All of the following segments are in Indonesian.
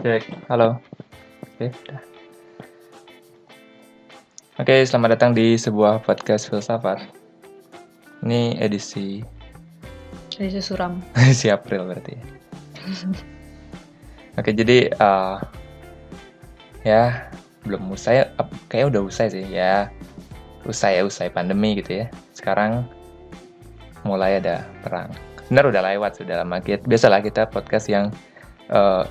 Cek, halo. Oke, udah. Oke, selamat datang di sebuah podcast filsafat. Ini edisi Edisi suram. edisi April berarti. Oke, jadi eh, ya belum usai, kayaknya udah usai sih ya. Usai ya, usai pandemi gitu ya. Sekarang mulai ada perang. Benar udah lewat sudah lama. Biasalah kita podcast yang eh,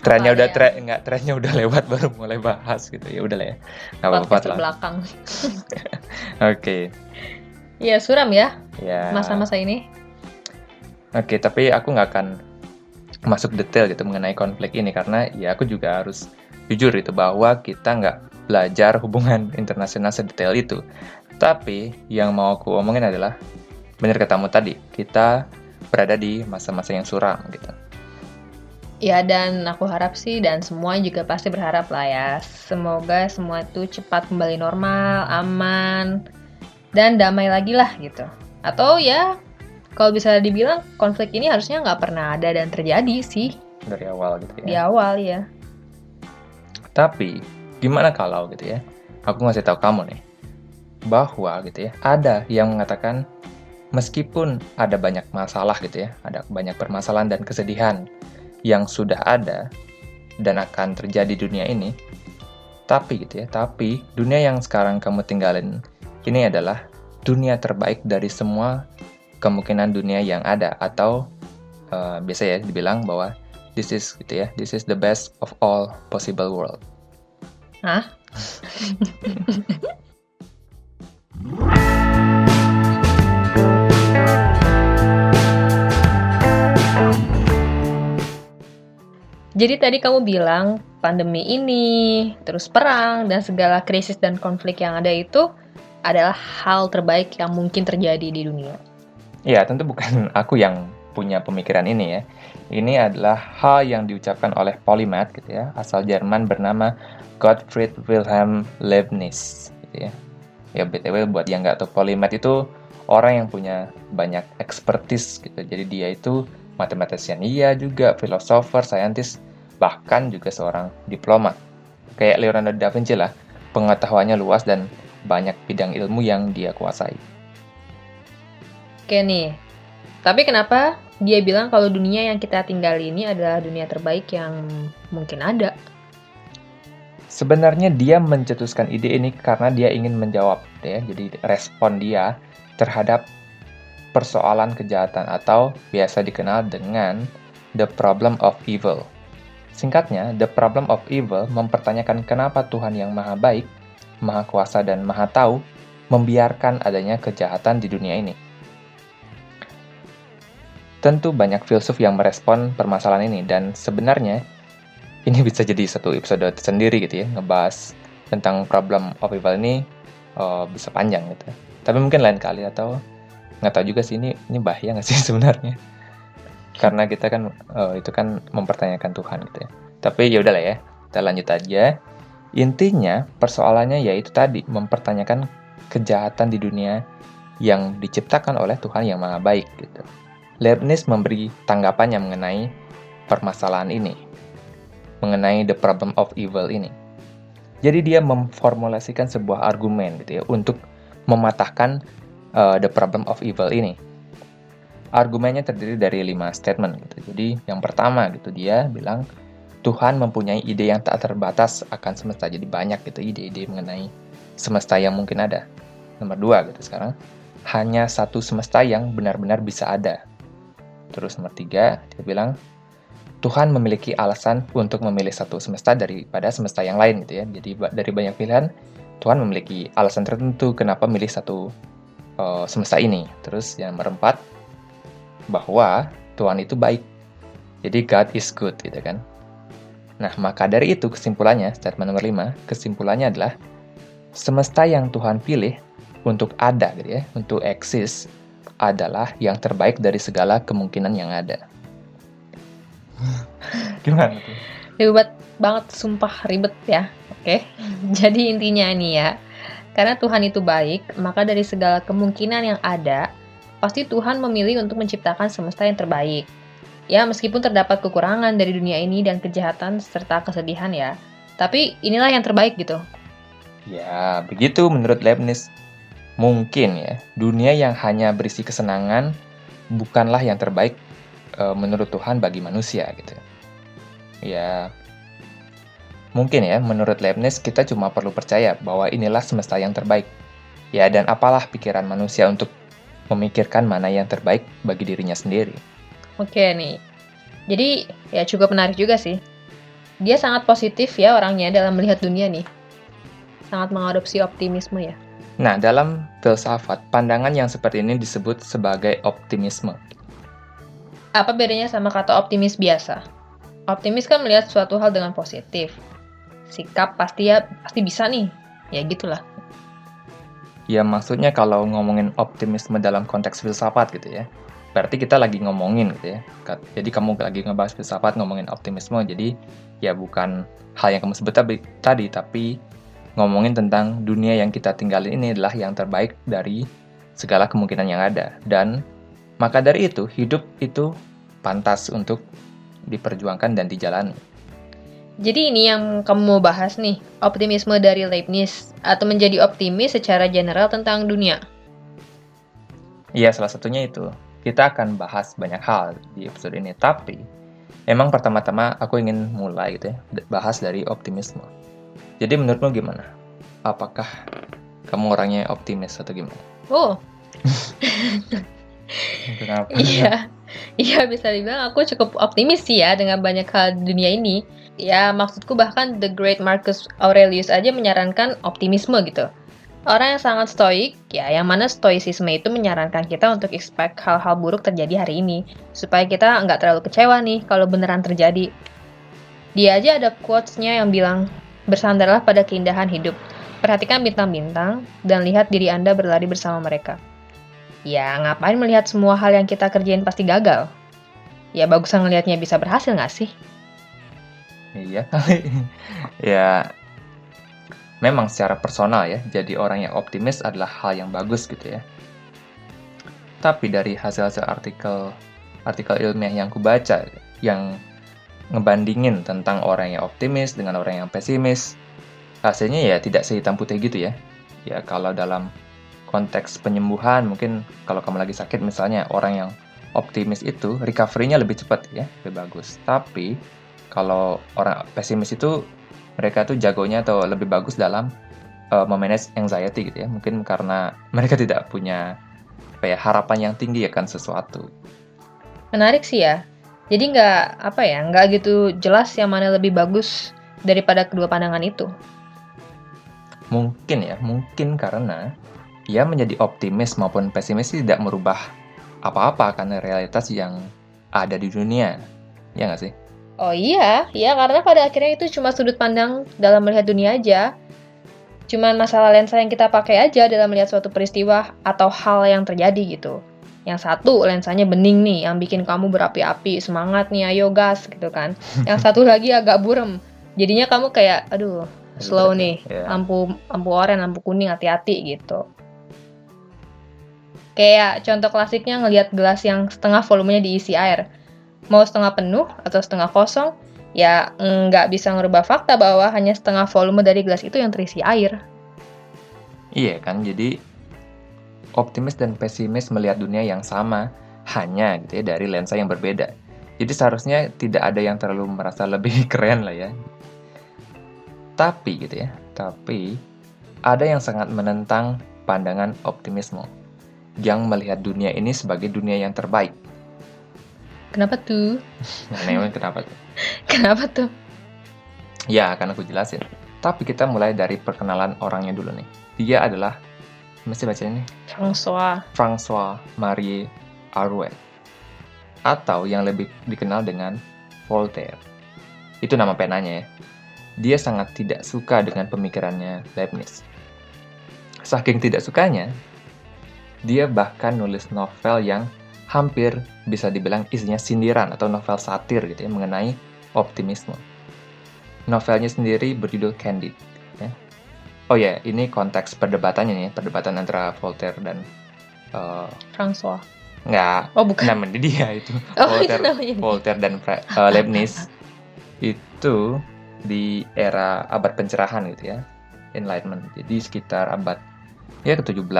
trennya udah ya? tren nggak trennya udah lewat baru mulai bahas gitu. Ya udah lah ya. Nggak apa-apa lah. terbelakang. oke. Iya, suram ya ya masa-masa ini. oke tapi aku nggak akan masuk detail gitu mengenai konflik ini karena ya aku juga harus jujur itu bahwa kita nggak belajar hubungan internasional sedetail itu. Tapi yang mau aku omongin adalah benar katamu tadi kita berada di masa-masa yang suram gitu Ya, dan aku harap sih, dan semua juga pasti berharap lah ya. Semoga semua itu cepat kembali normal, aman, dan damai lagi lah gitu. Atau ya, kalau bisa dibilang konflik ini harusnya nggak pernah ada dan terjadi sih dari awal gitu ya di awal ya. Tapi gimana kalau gitu ya? Aku ngasih tahu kamu nih bahwa gitu ya ada yang mengatakan meskipun ada banyak masalah gitu ya, ada banyak permasalahan dan kesedihan yang sudah ada dan akan terjadi di dunia ini, tapi gitu ya, tapi dunia yang sekarang kamu tinggalin ini adalah dunia terbaik dari semua kemungkinan dunia yang ada atau eh, biasa ya dibilang bahwa this is gitu ya, this is the best of all possible world. Hah? Jadi tadi kamu bilang pandemi ini, terus perang, dan segala krisis dan konflik yang ada itu adalah hal terbaik yang mungkin terjadi di dunia. Ya, tentu bukan aku yang punya pemikiran ini ya. Ini adalah hal yang diucapkan oleh polymath gitu ya, asal Jerman bernama Gottfried Wilhelm Leibniz gitu ya. Ya BTW buat yang nggak tahu polymath itu orang yang punya banyak expertise gitu. Jadi dia itu matematisian iya juga, filosofer, saintis, bahkan juga seorang diplomat. Kayak Leonardo da Vinci lah, pengetahuannya luas dan banyak bidang ilmu yang dia kuasai. Oke nih, tapi kenapa dia bilang kalau dunia yang kita tinggal ini adalah dunia terbaik yang mungkin ada? Sebenarnya dia mencetuskan ide ini karena dia ingin menjawab, ya. Jadi respon dia terhadap persoalan kejahatan atau biasa dikenal dengan the problem of evil. Singkatnya, the problem of evil mempertanyakan kenapa Tuhan yang maha baik, maha kuasa dan maha tahu membiarkan adanya kejahatan di dunia ini. Tentu banyak filsuf yang merespon permasalahan ini dan sebenarnya ini bisa jadi satu episode sendiri gitu ya ngebahas tentang problem of evil ini eh, bisa panjang gitu tapi mungkin lain kali atau nggak tahu juga sih ini ini bahaya nggak sih sebenarnya? Karena kita kan eh, itu kan mempertanyakan Tuhan gitu ya. Tapi ya udahlah ya kita lanjut aja. Intinya persoalannya yaitu tadi mempertanyakan kejahatan di dunia yang diciptakan oleh Tuhan yang maha baik gitu. Leibniz memberi tanggapannya mengenai permasalahan ini mengenai the problem of evil ini. Jadi dia memformulasikan sebuah argumen gitu ya untuk mematahkan uh, the problem of evil ini. Argumennya terdiri dari lima statement gitu. Jadi yang pertama gitu dia bilang Tuhan mempunyai ide yang tak terbatas akan semesta. Jadi banyak gitu ide-ide mengenai semesta yang mungkin ada. Nomor dua gitu sekarang hanya satu semesta yang benar-benar bisa ada. Terus nomor tiga dia bilang Tuhan memiliki alasan untuk memilih satu semesta daripada semesta yang lain gitu ya. Jadi dari banyak pilihan, Tuhan memiliki alasan tertentu kenapa milih satu uh, semesta ini. Terus yang nomor empat, bahwa Tuhan itu baik. Jadi God is good gitu kan. Nah, maka dari itu kesimpulannya, statement nomor lima, kesimpulannya adalah semesta yang Tuhan pilih untuk ada gitu ya, untuk eksis adalah yang terbaik dari segala kemungkinan yang ada. Gimana tuh? Ribet banget, sumpah ribet ya. Oke, jadi intinya ini ya, karena Tuhan itu baik, maka dari segala kemungkinan yang ada, pasti Tuhan memilih untuk menciptakan semesta yang terbaik. Ya, meskipun terdapat kekurangan dari dunia ini dan kejahatan serta kesedihan ya, tapi inilah yang terbaik gitu. Ya, begitu menurut Leibniz. Mungkin ya, dunia yang hanya berisi kesenangan bukanlah yang terbaik e, menurut Tuhan bagi manusia gitu. Ya, mungkin ya menurut Leibniz kita cuma perlu percaya bahwa inilah semesta yang terbaik. Ya, dan apalah pikiran manusia untuk memikirkan mana yang terbaik bagi dirinya sendiri. Oke nih. Jadi ya cukup menarik juga sih. Dia sangat positif ya orangnya dalam melihat dunia nih. Sangat mengadopsi optimisme ya. Nah, dalam filsafat, pandangan yang seperti ini disebut sebagai optimisme. Apa bedanya sama kata optimis biasa? Optimis kan melihat suatu hal dengan positif. Sikap pasti ya pasti bisa nih. Ya gitulah. Ya maksudnya kalau ngomongin optimisme dalam konteks filsafat gitu ya berarti kita lagi ngomongin gitu ya. Jadi kamu lagi ngebahas filsafat ngomongin optimisme, jadi ya bukan hal yang kamu sebut tadi, tapi ngomongin tentang dunia yang kita tinggalin ini adalah yang terbaik dari segala kemungkinan yang ada. Dan maka dari itu, hidup itu pantas untuk diperjuangkan dan dijalani. Jadi ini yang kamu mau bahas nih, optimisme dari Leibniz, atau menjadi optimis secara general tentang dunia. Iya, salah satunya itu kita akan bahas banyak hal di episode ini. Tapi, emang pertama-tama aku ingin mulai gitu ya, bahas dari optimisme. Jadi menurutmu gimana? Apakah kamu orangnya optimis atau gimana? Oh. Kenapa? Iya. Iya bisa dibilang aku cukup optimis sih ya dengan banyak hal di dunia ini. Ya maksudku bahkan The Great Marcus Aurelius aja menyarankan optimisme gitu. Orang yang sangat stoik, ya yang mana stoicisme itu menyarankan kita untuk expect hal-hal buruk terjadi hari ini, supaya kita nggak terlalu kecewa nih kalau beneran terjadi. Dia aja ada quotes-nya yang bilang, bersandarlah pada keindahan hidup, perhatikan bintang-bintang, dan lihat diri Anda berlari bersama mereka. Ya, ngapain melihat semua hal yang kita kerjain pasti gagal? Ya, bagusan ngelihatnya bisa berhasil nggak sih? Iya, ya memang secara personal ya, jadi orang yang optimis adalah hal yang bagus gitu ya. Tapi dari hasil-hasil artikel artikel ilmiah yang kubaca yang ngebandingin tentang orang yang optimis dengan orang yang pesimis, hasilnya ya tidak sehitam putih gitu ya. Ya kalau dalam konteks penyembuhan mungkin kalau kamu lagi sakit misalnya orang yang optimis itu recovery-nya lebih cepat ya, lebih bagus. Tapi kalau orang pesimis itu mereka tuh jagonya atau lebih bagus dalam uh, memanage anxiety gitu ya. Mungkin karena mereka tidak punya apa ya, harapan yang tinggi akan sesuatu. Menarik sih ya. Jadi nggak apa ya, nggak gitu jelas yang mana lebih bagus daripada kedua pandangan itu. Mungkin ya, mungkin karena ia menjadi optimis maupun pesimis tidak merubah apa-apa karena realitas yang ada di dunia. Ya nggak sih? Oh iya, ya karena pada akhirnya itu cuma sudut pandang dalam melihat dunia aja. Cuman masalah lensa yang kita pakai aja dalam melihat suatu peristiwa atau hal yang terjadi gitu. Yang satu lensanya bening nih, yang bikin kamu berapi-api, semangat nih, ayo gas gitu kan. Yang satu lagi agak burem, jadinya kamu kayak, aduh, slow nih, yeah. lampu lampu oranye, lampu kuning, hati-hati gitu. Kayak contoh klasiknya ngelihat gelas yang setengah volumenya diisi air mau setengah penuh atau setengah kosong, ya nggak bisa ngerubah fakta bahwa hanya setengah volume dari gelas itu yang terisi air. Iya kan, jadi optimis dan pesimis melihat dunia yang sama, hanya gitu ya dari lensa yang berbeda. Jadi seharusnya tidak ada yang terlalu merasa lebih keren lah ya. Tapi gitu ya, tapi ada yang sangat menentang pandangan optimisme yang melihat dunia ini sebagai dunia yang terbaik Kenapa tuh? Nah, kenapa tuh? kenapa tuh? Ya, akan aku jelasin. Tapi kita mulai dari perkenalan orangnya dulu nih. Dia adalah, mesti baca ini? François. François Marie Arouet. Atau yang lebih dikenal dengan Voltaire. Itu nama penanya ya. Dia sangat tidak suka dengan pemikirannya Leibniz. Saking tidak sukanya, dia bahkan nulis novel yang hampir bisa dibilang isinya sindiran atau novel satir gitu ya mengenai optimisme. Novelnya sendiri berjudul Candid. Ya. Oh ya, ini konteks perdebatannya nih, perdebatan antara Voltaire dan uh, François. Nggak, Oh, bukan. namanya dia itu. Oh, itu Voltaire, namanya dia. Voltaire dan eh, Leibniz itu di era abad pencerahan gitu ya, Enlightenment. Jadi sekitar abad ya ke-17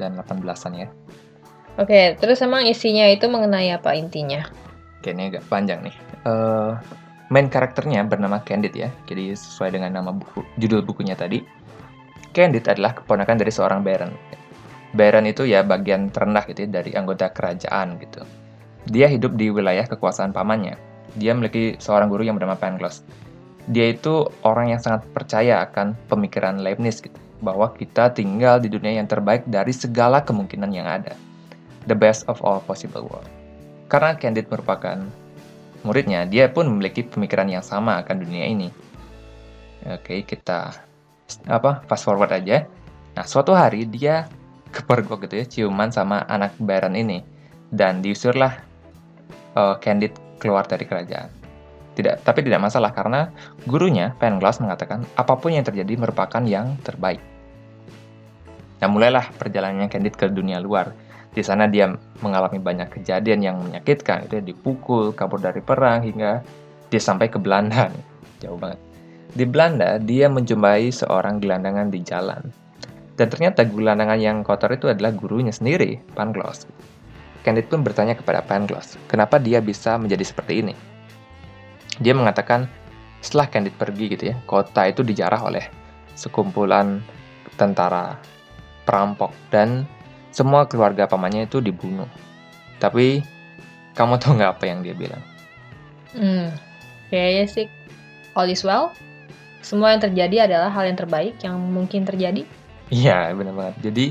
dan 18-an ya. Oke, terus emang isinya itu mengenai apa intinya? Ini agak panjang nih. Eh, main karakternya bernama Candide ya. Jadi sesuai dengan nama buku, judul bukunya tadi. Candide adalah keponakan dari seorang baron. Baron itu ya bagian terendah gitu ya, dari anggota kerajaan gitu. Dia hidup di wilayah kekuasaan pamannya. Dia memiliki seorang guru yang bernama Pangloss. Dia itu orang yang sangat percaya akan pemikiran Leibniz gitu, bahwa kita tinggal di dunia yang terbaik dari segala kemungkinan yang ada. The best of all possible world. Karena Candide merupakan muridnya, dia pun memiliki pemikiran yang sama akan dunia ini. Oke, kita apa fast forward aja. Nah, suatu hari dia kepergok gitu ya, ciuman sama anak Baron ini dan diusirlah eh, Candide keluar dari kerajaan. Tidak, tapi tidak masalah karena gurunya Pangloss mengatakan apa pun yang terjadi merupakan yang terbaik. Nah, mulailah perjalanannya Candide ke dunia luar. Di sana dia mengalami banyak kejadian yang menyakitkan, itu dipukul, kabur dari perang hingga dia sampai ke Belanda. Jauh banget. Di Belanda, dia menjumpai seorang gelandangan di jalan. Dan ternyata gelandangan yang kotor itu adalah gurunya sendiri, Pangloss. Candide pun bertanya kepada Pangloss, kenapa dia bisa menjadi seperti ini. Dia mengatakan, setelah Candide pergi gitu ya, kota itu dijarah oleh sekumpulan tentara perampok dan semua keluarga pamannya itu dibunuh. Tapi kamu tahu nggak apa yang dia bilang? Hmm, kayaknya sih all is well. Semua yang terjadi adalah hal yang terbaik yang mungkin terjadi. Iya, benar banget. Jadi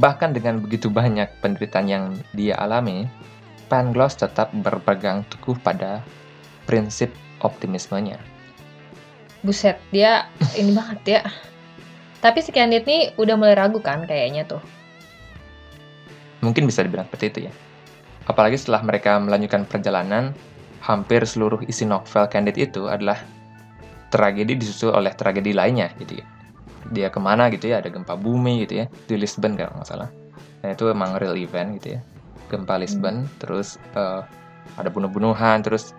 bahkan dengan begitu banyak penderitaan yang dia alami, Pangloss tetap berpegang teguh pada prinsip optimismenya. Buset, dia ini banget ya. Tapi si Candide nih udah mulai ragu kan kayaknya tuh. Mungkin bisa dibilang seperti itu ya. Apalagi setelah mereka melanjutkan perjalanan, hampir seluruh isi novel Candide itu adalah tragedi disusul oleh tragedi lainnya gitu ya. Dia ke mana gitu ya, ada gempa bumi gitu ya, di Lisbon kalau nggak salah. Nah itu emang real event gitu ya. Gempa Lisbon, terus eh, ada bunuh-bunuhan, terus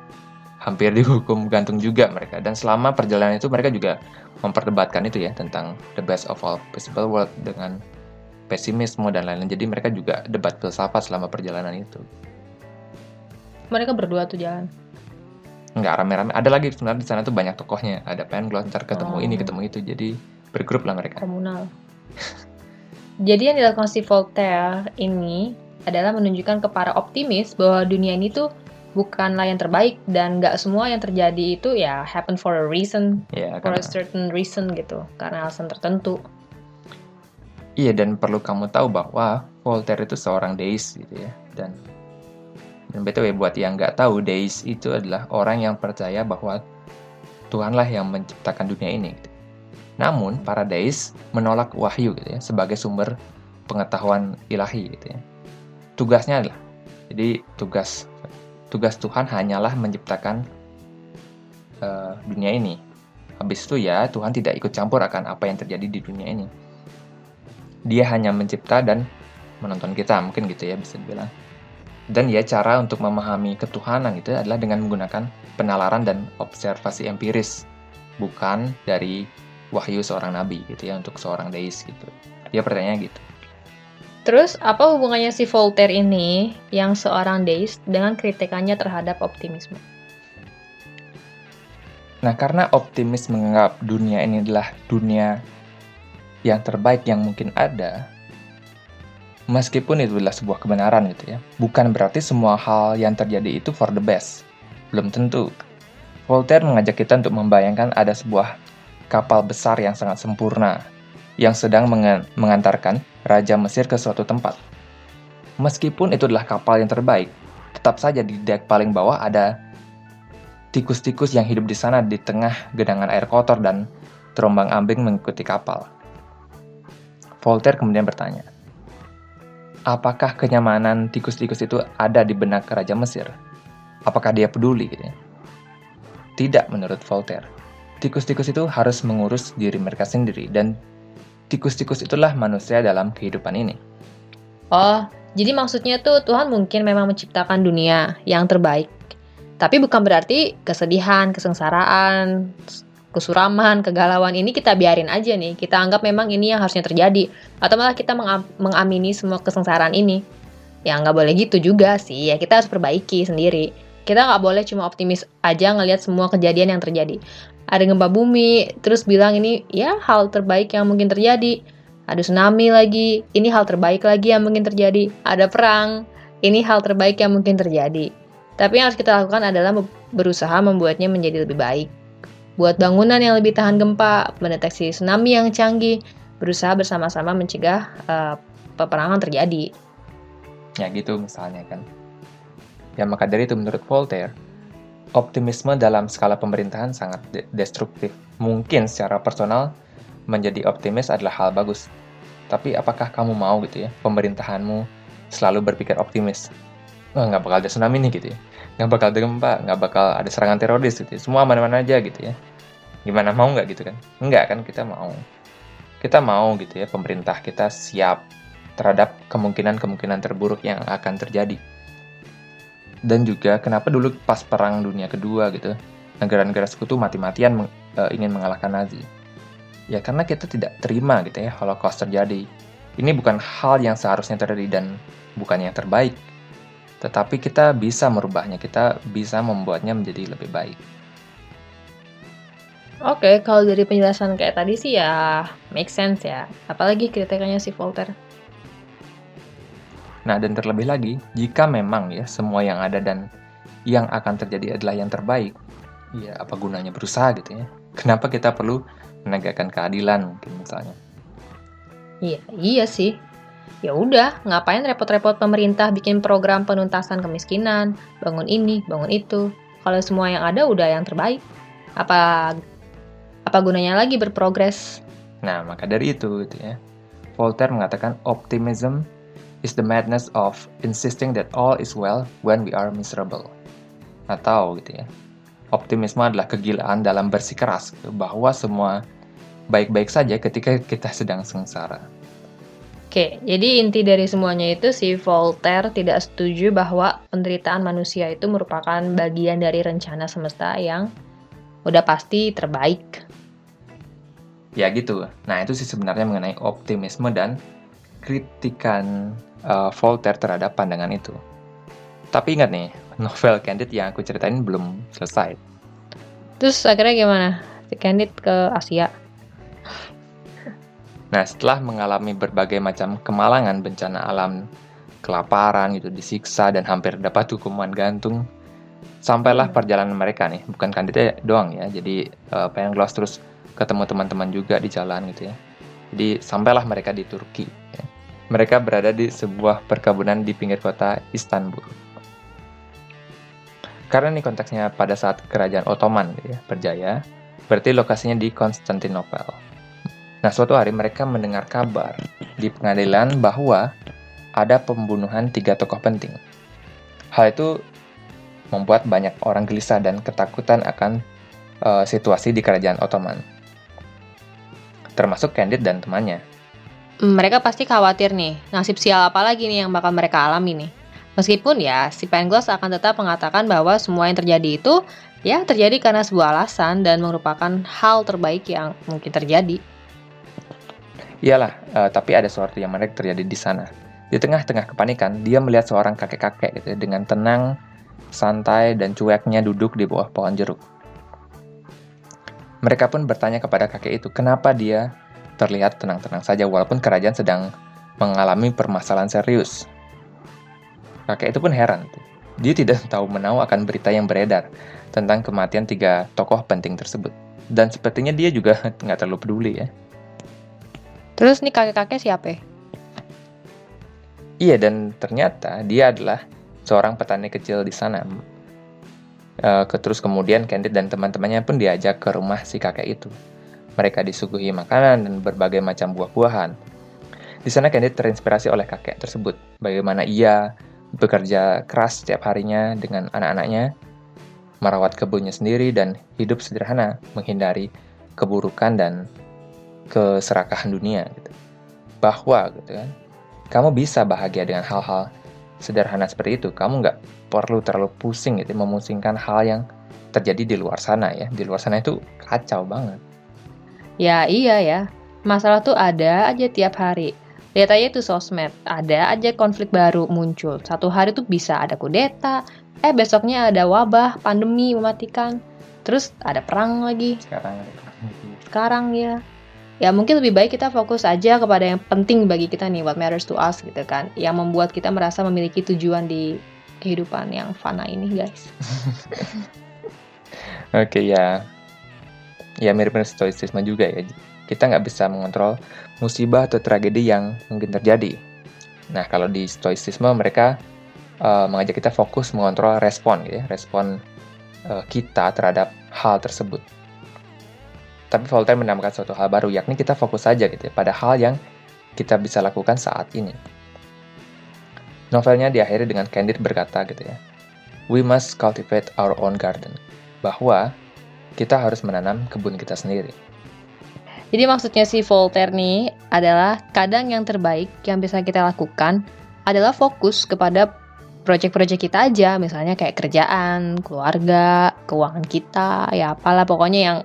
hampir dihukum gantung juga mereka. Dan selama perjalanan itu mereka juga memperdebatkan itu ya, tentang the best of all possible world dengan pesimisme dan lain-lain. Jadi mereka juga debat filsafat selama perjalanan itu. Mereka berdua tuh jalan. Nggak rame-rame. Ada lagi sebenarnya di sana tuh banyak tokohnya. Ada Pangloss, ntar ketemu Oh. ini, ketemu itu. Jadi bergrup lah mereka. komunal. Jadi yang dilakukan si Voltaire ini adalah menunjukkan ke para optimis bahwa dunia ini tuh bukanlah yang terbaik dan nggak semua yang terjadi itu ya happen for a reason, Ya, for karena, a certain reason gitu, karena alasan tertentu. Iya dan perlu kamu tahu bahwa Voltaire itu seorang deis gitu ya. Dan dan btw buat yang nggak tahu, deis itu adalah orang yang percaya bahwa Tuhanlah yang menciptakan dunia ini. Gitu. Namun para deis menolak wahyu gitu ya sebagai sumber pengetahuan ilahi gitu ya. Tugasnya adalah jadi tugas tugas Tuhan hanyalah menciptakan eh, dunia ini. Habis itu ya Tuhan tidak ikut campur akan apa yang terjadi di dunia ini. Dia hanya mencipta dan menonton kita, mungkin gitu ya bisa dibilang. Dan ya cara untuk memahami ketuhanan itu adalah dengan menggunakan penalaran dan observasi empiris, bukan dari wahyu seorang nabi gitu ya untuk seorang deis gitu. Dia pertanyaannya gitu. Terus apa hubungannya si Voltaire ini yang seorang deis dengan kritikannya terhadap optimisme? Nah, karena optimis menganggap dunia ini adalah dunia yang terbaik yang mungkin ada, meskipun itu adalah sebuah kebenaran gitu ya, bukan berarti semua hal yang terjadi itu for the best. Belum tentu. Voltaire mengajak kita untuk membayangkan ada sebuah kapal besar yang sangat sempurna, yang sedang menga- mengantarkan Raja Mesir ke suatu tempat. Meskipun itu adalah kapal yang terbaik, tetap saja di dek paling bawah ada tikus-tikus yang hidup di sana di tengah genangan air kotor dan terombang-ambing mengikuti kapal. Voltaire kemudian bertanya, apakah kenyamanan tikus-tikus itu ada di benak Raja Mesir? Apakah dia peduli? Gitu ya? Tidak menurut Voltaire. Tikus-tikus itu harus mengurus diri mereka sendiri dan tikus-tikus itulah manusia dalam kehidupan ini. Oh, Jadi maksudnya tuh Tuhan mungkin memang menciptakan dunia yang terbaik. Tapi bukan berarti kesedihan, kesengsaraan, kesuraman, kegalauan ini kita biarin aja nih. Kita anggap memang ini yang harusnya terjadi. Atau malah kita mengamini semua kesengsaraan ini. Ya nggak boleh gitu juga sih. Ya kita harus perbaiki sendiri. Kita nggak boleh cuma optimis aja ngelihat semua kejadian yang terjadi. Ada gempa bumi, terus bilang ini ya hal terbaik yang mungkin terjadi ada tsunami lagi, ini hal terbaik lagi yang mungkin terjadi, ada perang, ini hal terbaik yang mungkin terjadi. Tapi yang harus kita lakukan adalah berusaha membuatnya menjadi lebih baik. Buat bangunan yang lebih tahan gempa, mendeteksi tsunami yang canggih, berusaha bersama-sama mencegah uh, peperangan terjadi. Ya gitu misalnya kan. Ya maka dari itu menurut Voltaire, optimisme dalam skala pemerintahan sangat de destruktif. Mungkin secara personal menjadi optimis adalah hal bagus, tapi apakah kamu mau gitu ya, pemerintahanmu selalu berpikir optimis? Wah, nggak bakal ada tsunami nih gitu ya. Nggak bakal ada gempa, nggak bakal ada serangan teroris gitu ya. Semua aman-aman aja gitu ya. Gimana mau nggak gitu kan? Nggak kan, kita mau. Kita mau gitu ya, pemerintah kita siap terhadap kemungkinan-kemungkinan terburuk yang akan terjadi. Dan juga kenapa dulu pas perang dunia kedua gitu, negara-negara sekutu mati-matian meng, e, ingin mengalahkan Nazi Ya karena kita tidak terima gitu ya Holocaust terjadi. Ini bukan hal yang seharusnya terjadi dan bukan yang terbaik. Tetapi kita bisa merubahnya, kita bisa membuatnya menjadi lebih baik. Oke, kalau dari penjelasan kayak tadi sih ya make sense ya. Apalagi kriteриanya si Voltaire. Nah, dan terlebih lagi, jika memang ya semua yang ada dan yang akan terjadi adalah yang terbaik, ya apa gunanya berusaha gitu ya? Kenapa kita perlu menegakkan keadilan mungkin misalnya. Iya, iya sih. Ya udah, ngapain repot-repot pemerintah bikin program penuntasan kemiskinan, bangun ini, bangun itu. Kalau semua yang ada udah yang terbaik. Apa apa gunanya lagi berprogres? Nah, maka dari itu gitu ya. Voltaire mengatakan optimism is the madness of insisting that all is well when we are miserable. Atau gitu ya, optimisme adalah kegilaan dalam bersikeras bahwa semua baik-baik saja ketika kita sedang sengsara. Oke, jadi inti dari semuanya itu si Voltaire tidak setuju bahwa penderitaan manusia itu merupakan bagian dari rencana semesta yang udah pasti terbaik. Ya gitu. Nah itu sih sebenarnya mengenai optimisme dan kritikan uh, Voltaire terhadap pandangan itu. Tapi ingat nih, novel Candid yang aku ceritain belum selesai. Terus akhirnya gimana? Si Candid ke Asia. Nah, setelah mengalami berbagai macam kemalangan bencana alam, kelaparan gitu, disiksa dan hampir dapat hukuman gantung, sampailah perjalanan mereka nih, bukan Candidnya doang ya. Jadi uh, pengen Gloss terus ketemu teman-teman juga di jalan gitu ya. Jadi sampailah mereka di Turki. Ya. Mereka berada di sebuah perkebunan di pinggir kota Istanbul. Karena ini konteksnya pada saat kerajaan Ottoman gitu ya, berjaya, berarti lokasinya di Konstantinopel. Nah, suatu hari mereka mendengar kabar di pengadilan bahwa ada pembunuhan tiga tokoh penting. Hal itu membuat banyak orang gelisah dan ketakutan akan uh, situasi di kerajaan Ottoman. Termasuk Candid dan temannya. Mereka pasti khawatir nih, nasib sial apa lagi nih yang bakal mereka alami nih. Meskipun ya, si Pangloss akan tetap mengatakan bahwa semua yang terjadi itu ya terjadi karena sebuah alasan dan merupakan hal terbaik yang mungkin terjadi. Iyalah, uh, tapi ada sesuatu yang menarik terjadi di sana. Di tengah-tengah kepanikan, dia melihat seorang kakek-kakek gitu, ya, dengan tenang, santai, dan cueknya duduk di bawah pohon jeruk. Mereka pun bertanya kepada kakek itu, kenapa dia terlihat tenang-tenang saja walaupun kerajaan sedang mengalami permasalahan serius. Kakek itu pun heran. Dia tidak tahu menahu akan berita yang beredar tentang kematian tiga tokoh penting tersebut. Dan sepertinya dia juga nggak terlalu peduli ya. Terus nih kakek-kakek siapa? Iya, dan ternyata dia adalah seorang petani kecil di sana. Uh, terus kemudian Candid dan teman-temannya pun diajak ke rumah si kakek itu. Mereka disuguhi makanan dan berbagai macam buah-buahan. Di sana Candid terinspirasi oleh kakek tersebut, bagaimana ia bekerja keras setiap harinya dengan anak-anaknya, merawat kebunnya sendiri dan hidup sederhana, menghindari keburukan dan keserakahan dunia gitu. Bahwa gitu kan, kamu bisa bahagia dengan hal-hal sederhana seperti itu. Kamu nggak perlu terlalu pusing gitu, memusingkan hal yang terjadi di luar sana ya. Di luar sana itu kacau banget. Ya iya ya, masalah tuh ada aja tiap hari. Lihat aja tuh sosmed, ada aja konflik baru muncul. Satu hari tuh bisa ada kudeta, eh besoknya ada wabah, pandemi mematikan. Terus ada perang lagi. Sekarang Sekarang ya. Ya mungkin lebih baik kita fokus aja kepada yang penting bagi kita nih, what matters to us gitu kan. Yang membuat kita merasa memiliki tujuan di kehidupan yang fana ini guys. Oke ya, ya mirip-mirip stoicisme juga ya. Kita nggak bisa mengontrol musibah atau tragedi yang mungkin terjadi. Nah kalau di stoicisme mereka uh, mengajak kita fokus mengontrol respon, gitu ya, respon uh, kita terhadap hal tersebut. Tapi Voltaire menambahkan suatu hal baru, yakni kita fokus saja gitu ya, pada hal yang kita bisa lakukan saat ini. Novelnya diakhiri dengan Candide berkata gitu ya, We must cultivate our own garden. Bahwa kita harus menanam kebun kita sendiri. Jadi maksudnya si Voltaire nih adalah kadang yang terbaik yang bisa kita lakukan adalah fokus kepada proyek-proyek kita aja, misalnya kayak kerjaan, keluarga, keuangan kita, ya apalah pokoknya yang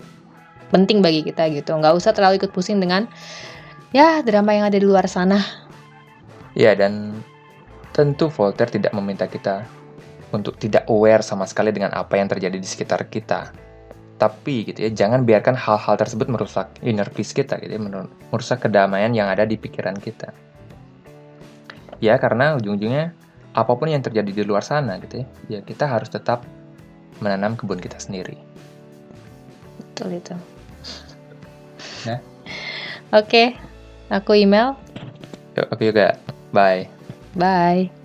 penting bagi kita gitu. Nggak usah terlalu ikut pusing dengan ya drama yang ada di luar sana. Ya, dan tentu Voltaire tidak meminta kita untuk tidak aware sama sekali dengan apa yang terjadi di sekitar kita. Tapi gitu ya, jangan biarkan hal-hal tersebut merusak inner peace kita gitu ya, merusak kedamaian yang ada di pikiran kita. Ya, karena ujung-ujungnya apa pun yang terjadi di luar sana gitu ya, ya kita harus tetap menanam kebun kita sendiri. Betul itu. Ya. Oke, aku email. Yuk, aku juga. Bye. Bye.